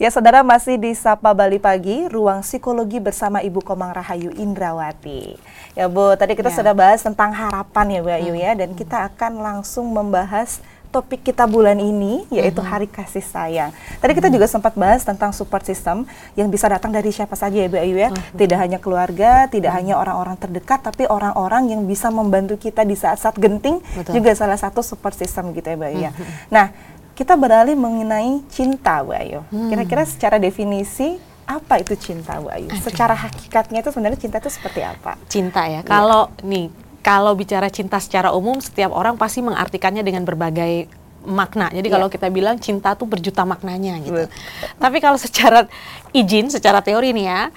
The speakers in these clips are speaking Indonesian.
Ya, saudara masih di Sapa Bali Pagi, ruang psikologi bersama Ibu Komang Rahayu Indrawati. Ya Bu, tadi kita ya. sudah bahas tentang harapan ya Bu Ayu hmm. ya, dan kita akan langsung membahas topik kita bulan ini yaitu hmm. Hari Kasih Sayang. Tadi kita hmm. juga sempat bahas tentang support system yang bisa datang dari siapa saja ya Bu Ayu ya. Hmm. Tidak hanya keluarga, tidak hanya orang-orang terdekat, tapi orang-orang yang bisa membantu kita di saat-saat genting Betul. juga salah satu support system gitu ya Bu Ayu ya. Nah, kita beralih mengenai cinta, Bu Ayu. Hmm. Kira-kira secara definisi apa itu cinta, Bu Ayu? Aduh. Secara hakikatnya itu sebenarnya cinta itu seperti apa? Cinta ya. ya. Kalau nih, kalau bicara cinta secara umum, setiap orang pasti mengartikannya dengan berbagai makna. Jadi yeah. kalau kita bilang cinta tuh berjuta maknanya gitu. Betul. Tapi kalau secara izin, secara teori nih ya,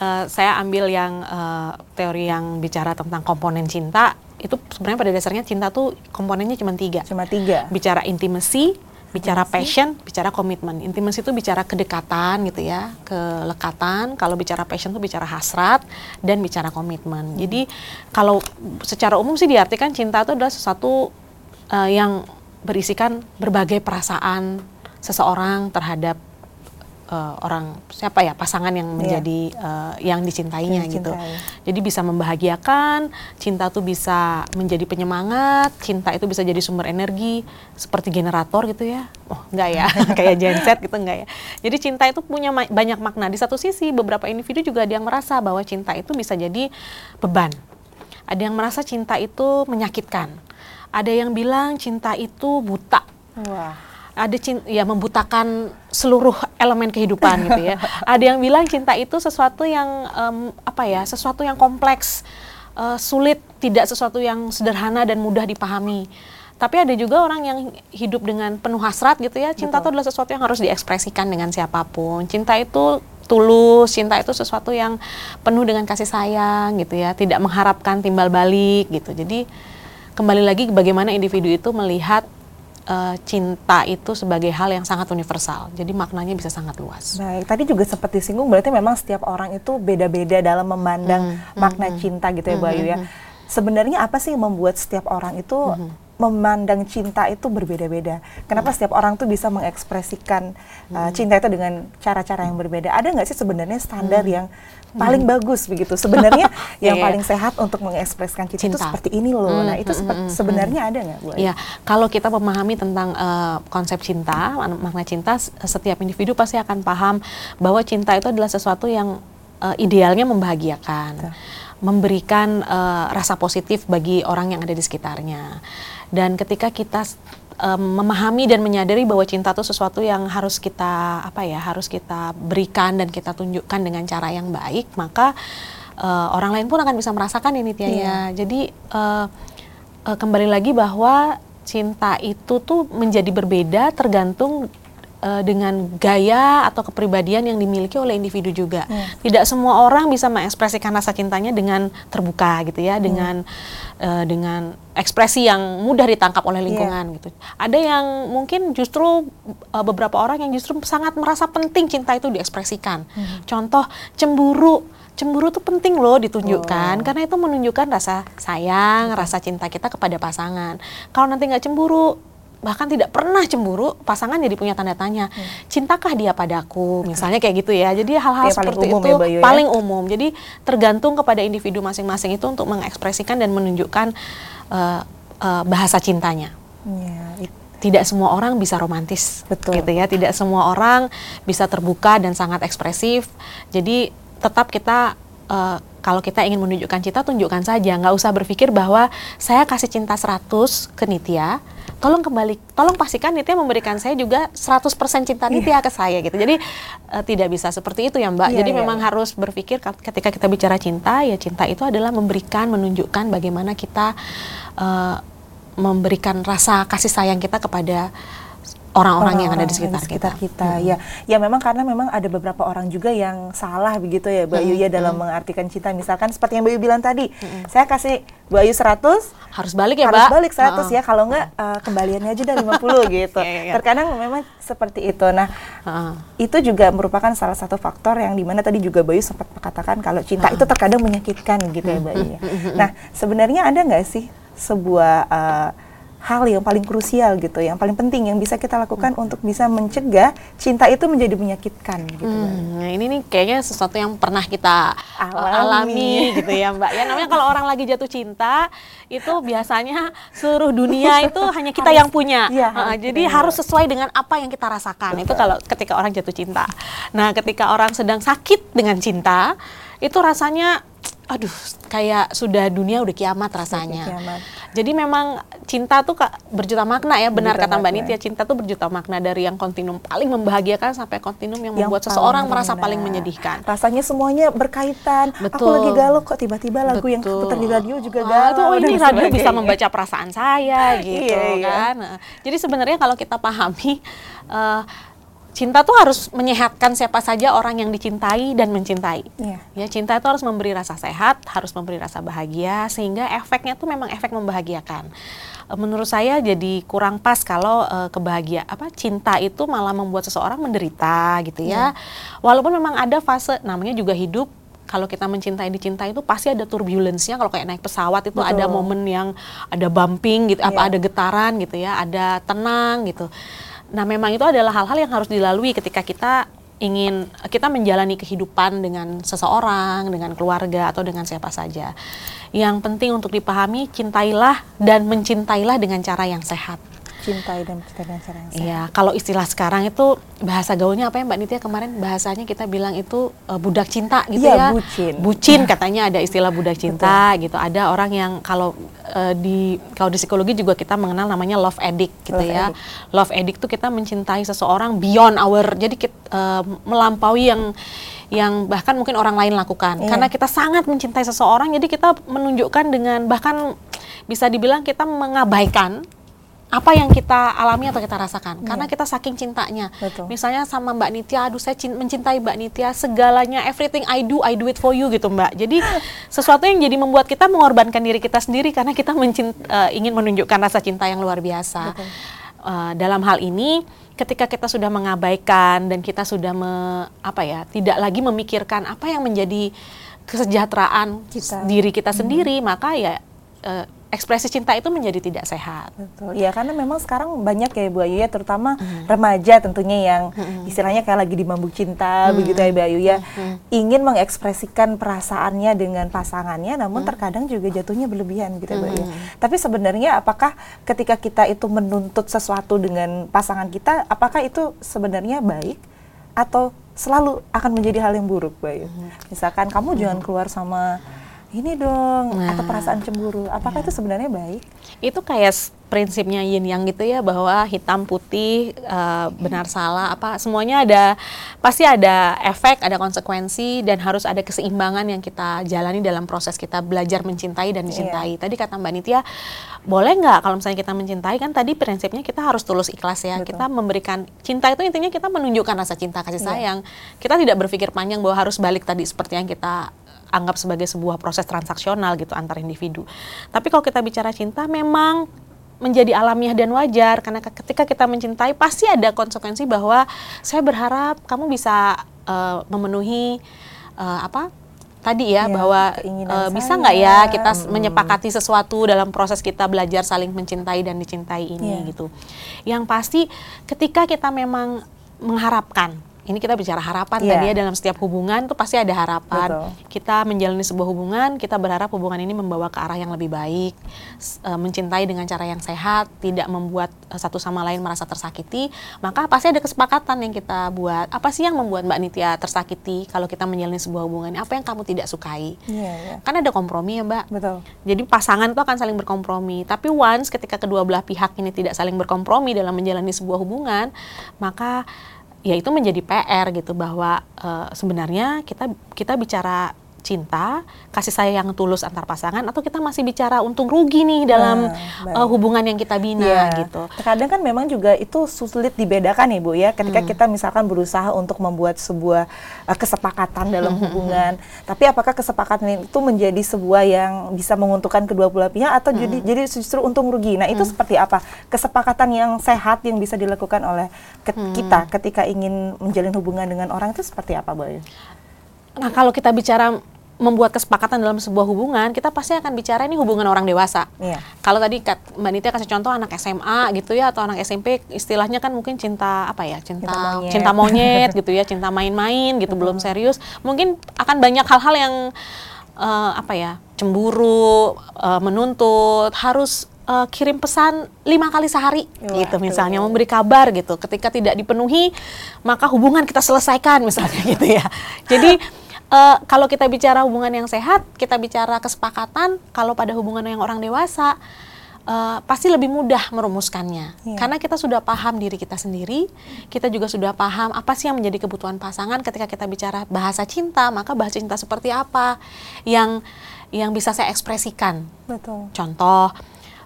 uh, saya ambil yang uh, teori yang bicara tentang komponen cinta itu sebenarnya pada dasarnya cinta tuh komponennya cuma tiga. Cuma tiga. Bicara intimasi, bicara passion, bicara komitmen. Intimacy itu bicara kedekatan gitu ya, kelekatan. Kalau bicara passion itu bicara hasrat dan bicara komitmen. Hmm. Jadi kalau secara umum sih diartikan cinta itu adalah sesuatu uh, yang berisikan berbagai perasaan seseorang terhadap uh, orang siapa ya pasangan yang iya. menjadi yeah. uh, yang dicintainya yang gitu. Jadi bisa membahagiakan, cinta tuh bisa menjadi penyemangat, cinta itu bisa jadi sumber energi seperti generator gitu ya. Oh, enggak ya, kayak genset gitu enggak ya. Jadi cinta itu punya ma banyak makna. Di satu sisi beberapa individu juga ada yang merasa bahwa cinta itu bisa jadi beban. Ada yang merasa cinta itu menyakitkan. Ada yang bilang cinta itu buta. Wah ada cinta ya membutakan seluruh elemen kehidupan gitu ya. Ada yang bilang cinta itu sesuatu yang um, apa ya, sesuatu yang kompleks, uh, sulit, tidak sesuatu yang sederhana dan mudah dipahami. Tapi ada juga orang yang hidup dengan penuh hasrat gitu ya. Cinta itu adalah sesuatu yang harus diekspresikan dengan siapa pun. Cinta itu tulus, cinta itu sesuatu yang penuh dengan kasih sayang gitu ya, tidak mengharapkan timbal balik gitu. Jadi kembali lagi bagaimana individu itu melihat uh, cinta itu sebagai hal yang sangat universal. Jadi maknanya bisa sangat luas. Baik, tadi juga sempat disinggung berarti memang setiap orang itu beda-beda dalam memandang hmm, makna hmm, cinta gitu ya, hmm, Bu Ayu ya. Hmm, hmm. Sebenarnya apa sih yang membuat setiap orang itu hmm memandang cinta itu berbeda-beda. Kenapa hmm. setiap orang tuh bisa mengekspresikan uh, cinta itu dengan cara-cara yang berbeda? Ada nggak sih sebenarnya standar hmm. yang paling hmm. bagus begitu? Sebenarnya yang yeah. paling sehat untuk mengekspresikan cinta, cinta. itu seperti ini loh. Hmm. Nah itu hmm. sebenarnya hmm. ada nggak, Bu? Iya, kalau kita memahami tentang uh, konsep cinta, makna cinta, setiap individu pasti akan paham bahwa cinta itu adalah sesuatu yang uh, idealnya membahagiakan. Betul memberikan uh, rasa positif bagi orang yang ada di sekitarnya. Dan ketika kita um, memahami dan menyadari bahwa cinta itu sesuatu yang harus kita apa ya, harus kita berikan dan kita tunjukkan dengan cara yang baik, maka uh, orang lain pun akan bisa merasakan ini Tia ya. Jadi uh, uh, kembali lagi bahwa cinta itu tuh menjadi berbeda tergantung uh, dengan gaya atau kepribadian yang dimiliki oleh individu juga. Hmm. Tidak semua orang bisa mengekspresikan rasa cintanya dengan terbuka gitu ya, hmm. dengan uh, dengan ekspresi yang mudah ditangkap oleh lingkungan yeah. gitu. Ada yang mungkin justru uh, beberapa orang yang justru sangat merasa penting cinta itu diekspresikan. Hmm. Contoh cemburu cemburu tuh penting loh ditunjukkan oh. karena itu menunjukkan rasa sayang, rasa cinta kita kepada pasangan. Kalau nanti nggak cemburu, bahkan tidak pernah cemburu, pasangan jadi punya tanda tanya, hmm. cintakah dia padaku, misalnya kayak gitu ya. Jadi hal-hal ya, seperti itu ya, Bayu, ya? paling umum. Jadi tergantung kepada individu masing-masing itu untuk mengekspresikan dan menunjukkan uh, uh, bahasa cintanya. Ya, tidak semua orang bisa romantis, betul. gitu ya. Tidak semua orang bisa terbuka dan sangat ekspresif. Jadi tetap kita uh, kalau kita ingin menunjukkan cinta tunjukkan saja. Nggak usah berpikir bahwa saya kasih cinta 100 ke Nitya tolong kembali tolong pastikan Nitya memberikan saya juga 100% cinta Nitya yeah. ke saya gitu. Jadi uh, tidak bisa seperti itu ya Mbak. Yeah, jadi yeah, memang harus berpikir ketika kita bicara cinta ya cinta itu adalah memberikan menunjukkan bagaimana kita uh, memberikan rasa kasih sayang kita kepada orang-orang yang ada di sekitar, di sekitar kita. kita. Hmm. Ya, ya memang karena memang ada beberapa orang juga yang salah begitu ya, Bayu hmm. ya dalam hmm. mengartikan cinta. Misalkan seperti yang Bayu bilang tadi, hmm. saya kasih Bayu 100, harus balik ya, Harus balik 100 uh. ya, kalau enggak uh, kembaliannya aja dari 50 gitu. yeah, yeah, yeah. Terkadang memang seperti itu. Nah, uh. itu juga merupakan salah satu faktor yang di mana tadi juga Bayu sempat katakan kalau cinta uh. itu terkadang menyakitkan gitu ya, Bayu. Nah, sebenarnya ada nggak sih sebuah uh, hal yang paling krusial gitu, yang paling penting yang bisa kita lakukan hmm. untuk bisa mencegah cinta itu menjadi menyakitkan gitu. Hmm, nah ini nih kayaknya sesuatu yang pernah kita alami, alami gitu ya Mbak. Ya namanya kalau orang lagi jatuh cinta itu biasanya seluruh dunia itu hanya kita harus, yang punya. Ya, uh, jadi harus sesuai dengan apa yang kita rasakan. Betul. Itu kalau ketika orang jatuh cinta. Nah, ketika orang sedang sakit dengan cinta, itu rasanya aduh kayak sudah dunia udah kiamat rasanya. Kiamat. Jadi memang cinta tuh kak berjuta makna ya benar berjuta kata Mbak Nitya cinta tuh berjuta makna dari yang kontinum paling membahagiakan sampai kontinum yang, yang membuat seseorang merasa paling menyedihkan. Rasanya semuanya berkaitan. Betul. Aku lagi galau kok tiba-tiba lagu Betul. yang putar di radio juga oh, galau. Oh ini radio bisa membaca perasaan saya gitu iya, iya. kan. Jadi sebenarnya kalau kita pahami uh, cinta tuh harus menyehatkan siapa saja orang yang dicintai dan mencintai. Yeah. Ya, cinta itu harus memberi rasa sehat, harus memberi rasa bahagia sehingga efeknya tuh memang efek membahagiakan. Eh, menurut saya jadi kurang pas kalau uh, kebahagia apa cinta itu malah membuat seseorang menderita gitu ya. Yeah. Walaupun memang ada fase namanya juga hidup kalau kita mencintai dicintai itu pasti ada turbulence-nya kalau kayak naik pesawat itu Betul. ada momen yang ada bumping gitu yeah. apa iya. ada getaran gitu ya ada tenang gitu Nah, memang itu adalah hal-hal yang harus dilalui ketika kita ingin kita menjalani kehidupan dengan seseorang, dengan keluarga atau dengan siapa saja. Yang penting untuk dipahami, cintailah dan mencintailah dengan cara yang sehat cintai dan mencintai cara yang sehat. Iya, kalau istilah sekarang itu bahasa gaulnya apa ya Mbak Nitya kemarin bahasanya kita bilang itu uh, budak cinta gitu ya. ya. bucin. Bucin katanya ada istilah budak cinta Betul. gitu. Ada orang yang kalau uh, di kalau di psikologi juga kita mengenal namanya love addict gitu love ya. Addict. Love addict itu kita mencintai seseorang beyond our jadi kita, uh, melampaui yang yang bahkan mungkin orang lain lakukan. Yeah. Karena kita sangat mencintai seseorang jadi kita menunjukkan dengan bahkan bisa dibilang kita mengabaikan apa yang kita alami atau kita rasakan yeah. karena kita saking cintanya Betul. misalnya sama Mbak Nitya aduh saya mencintai Mbak Nitya segalanya everything I do I do it for you gitu Mbak jadi sesuatu yang jadi membuat kita mengorbankan diri kita sendiri karena kita mencint, uh, ingin menunjukkan rasa cinta yang luar biasa uh, dalam hal ini ketika kita sudah mengabaikan dan kita sudah me, apa ya tidak lagi memikirkan apa yang menjadi kesejahteraan kita. diri kita sendiri hmm. maka ya uh, ekspresi cinta itu menjadi tidak sehat. Betul. Ya karena memang sekarang banyak ya Bu Ayu ya terutama hmm. remaja tentunya yang hmm. istilahnya kayak lagi di mabuk cinta hmm. begitu ya Bu Ayu ya. Hmm. Ingin mengekspresikan perasaannya dengan pasangannya namun hmm. terkadang juga jatuhnya berlebihan gitu ya Bu Ayu. Hmm. Tapi sebenarnya apakah ketika kita itu menuntut sesuatu dengan pasangan kita apakah itu sebenarnya baik atau selalu akan menjadi hal yang buruk Bu Ayu? Hmm. Misalkan kamu hmm. jangan keluar sama ini dong nah. atau perasaan cemburu apakah ya. itu sebenarnya baik itu kayak prinsipnya yin yang gitu ya bahwa hitam putih uh, benar salah apa semuanya ada pasti ada efek ada konsekuensi dan harus ada keseimbangan yang kita jalani dalam proses kita belajar mencintai dan dicintai yeah. tadi kata mbak Nitya boleh nggak kalau misalnya kita mencintai kan tadi prinsipnya kita harus tulus ikhlas ya Betul. kita memberikan cinta itu intinya kita menunjukkan rasa cinta kasih yeah. sayang kita tidak berpikir panjang bahwa harus balik tadi seperti yang kita anggap sebagai sebuah proses transaksional gitu antar individu. Tapi kalau kita bicara cinta memang menjadi alamiah dan wajar karena ketika kita mencintai pasti ada konsekuensi bahwa saya berharap kamu bisa uh, memenuhi uh, apa tadi ya, ya bahwa uh, bisa nggak ya kita hmm. menyepakati sesuatu dalam proses kita belajar saling mencintai dan dicintai ini ya. gitu. Yang pasti ketika kita memang mengharapkan ini kita bicara harapan yeah. tadi ya dalam setiap hubungan tuh pasti ada harapan. Betul. Kita menjalani sebuah hubungan, kita berharap hubungan ini membawa ke arah yang lebih baik, uh, mencintai dengan cara yang sehat, tidak membuat uh, satu sama lain merasa tersakiti. Maka pasti ada kesepakatan yang kita buat. Apa sih yang membuat Mbak Nitya tersakiti kalau kita menjalani sebuah hubungan? Apa yang kamu tidak sukai? Yeah, yeah. Kan ada kompromi ya Mbak. Betul. Jadi pasangan itu akan saling berkompromi. Tapi once ketika kedua belah pihak ini tidak saling berkompromi dalam menjalani sebuah hubungan, maka ya itu menjadi PR gitu bahwa uh, sebenarnya kita kita bicara cinta, kasih sayang yang tulus antar pasangan atau kita masih bicara untung rugi nih dalam nah, uh, hubungan yang kita bina ya. gitu. Terkadang kan memang juga itu sulit dibedakan ya Bu ya ketika hmm. kita misalkan berusaha untuk membuat sebuah uh, kesepakatan dalam hmm, hmm, hubungan. Tapi apakah kesepakatan itu menjadi sebuah yang bisa menguntungkan kedua belah pihak atau hmm. jadi jadi justru untung rugi. Nah, itu hmm. seperti apa? Kesepakatan yang sehat yang bisa dilakukan oleh ke hmm. kita ketika ingin menjalin hubungan dengan orang itu seperti apa Bu? Nah, kalau kita bicara membuat kesepakatan dalam sebuah hubungan, kita pasti akan bicara ini hubungan orang dewasa. Iya. Kalau tadi Mbak Nitya kasih contoh anak SMA gitu ya atau anak SMP, istilahnya kan mungkin cinta apa ya, cinta Cinta monyet. cinta monyet gitu ya, cinta main-main gitu, belum serius. Mungkin akan banyak hal-hal yang eh, apa ya, cemburu, eh, menuntut, harus eh, kirim pesan lima kali sehari Wah, gitu misalnya memberi kabar gitu. Ketika tidak dipenuhi, maka hubungan kita selesaikan misalnya gitu ya. Jadi eh, kalau kita bicara hubungan yang sehat, kita bicara kesepakatan. Kalau pada hubungan yang orang dewasa, eh, pasti lebih mudah merumuskannya. Iya. Karena kita sudah paham diri kita sendiri, kita juga sudah paham apa sih yang menjadi kebutuhan pasangan. Ketika kita bicara bahasa cinta, maka bahasa cinta seperti apa yang yang bisa saya ekspresikan. Betul. Contoh,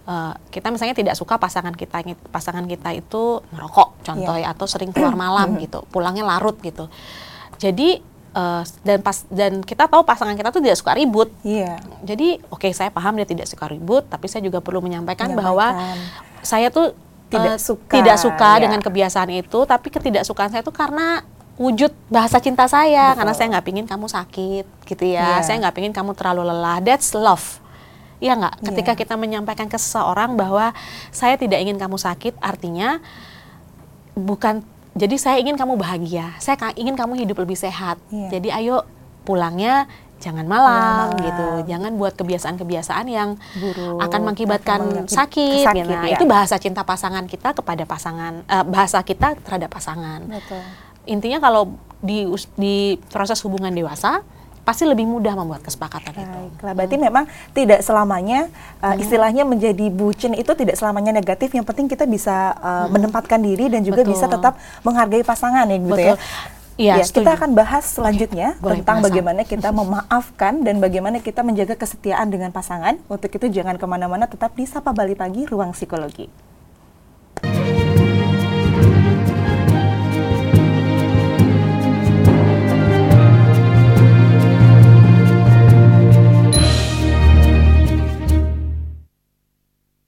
eh, kita misalnya tidak suka pasangan kita pasangan kita itu merokok, contoh Iya. ya, atau sering keluar malam gitu, pulangnya larut gitu. Jadi eh, dan pas dan kita tahu pasangan kita tuh tidak suka ribut. Iya. Jadi oke saya paham dia tidak suka ribut, tapi saya juga perlu menyampaikan, Menyampaikan. bahwa saya tuh Tidak eh, suka, tidak suka ya. dengan kebiasaan itu, tapi ketidaksukaan saya itu karena wujud bahasa cinta saya, Betul. karena saya nggak pingin kamu sakit, gitu Iya. ya. Saya nggak pingin kamu terlalu lelah. That's love. Iya nggak? Ketika Iya. kita menyampaikan ke seseorang bahwa saya tidak ingin kamu sakit, artinya bukan. Jadi saya ingin kamu bahagia. Saya ingin kamu hidup lebih sehat. Iya. Jadi ayo pulangnya jangan malam, malam. gitu. Jangan buat kebiasaan-kebiasaan yang Buruk, akan mengakibatkan sakit. sakit, gitu. Nah, ya. itu bahasa cinta pasangan kita kepada pasangan, eh, bahasa kita terhadap pasangan. Betul. Intinya kalau di di proses hubungan dewasa pasti lebih mudah membuat kesepakatan itu. Baiklah, berarti memang tidak selamanya uh, istilahnya menjadi bucin itu tidak selamanya negatif. Yang penting kita bisa uh, menempatkan diri dan juga Betul. bisa tetap menghargai pasangan ya gitu ya. Betul. Iya, Ya, kita setuju. akan bahas selanjutnya Boleh, tentang bahas bagaimana kita memaafkan dan bagaimana kita menjaga kesetiaan dengan pasangan. Untuk itu jangan ke mana-mana, tetap di Sapa Bali Pagi, Ruang Psikologi.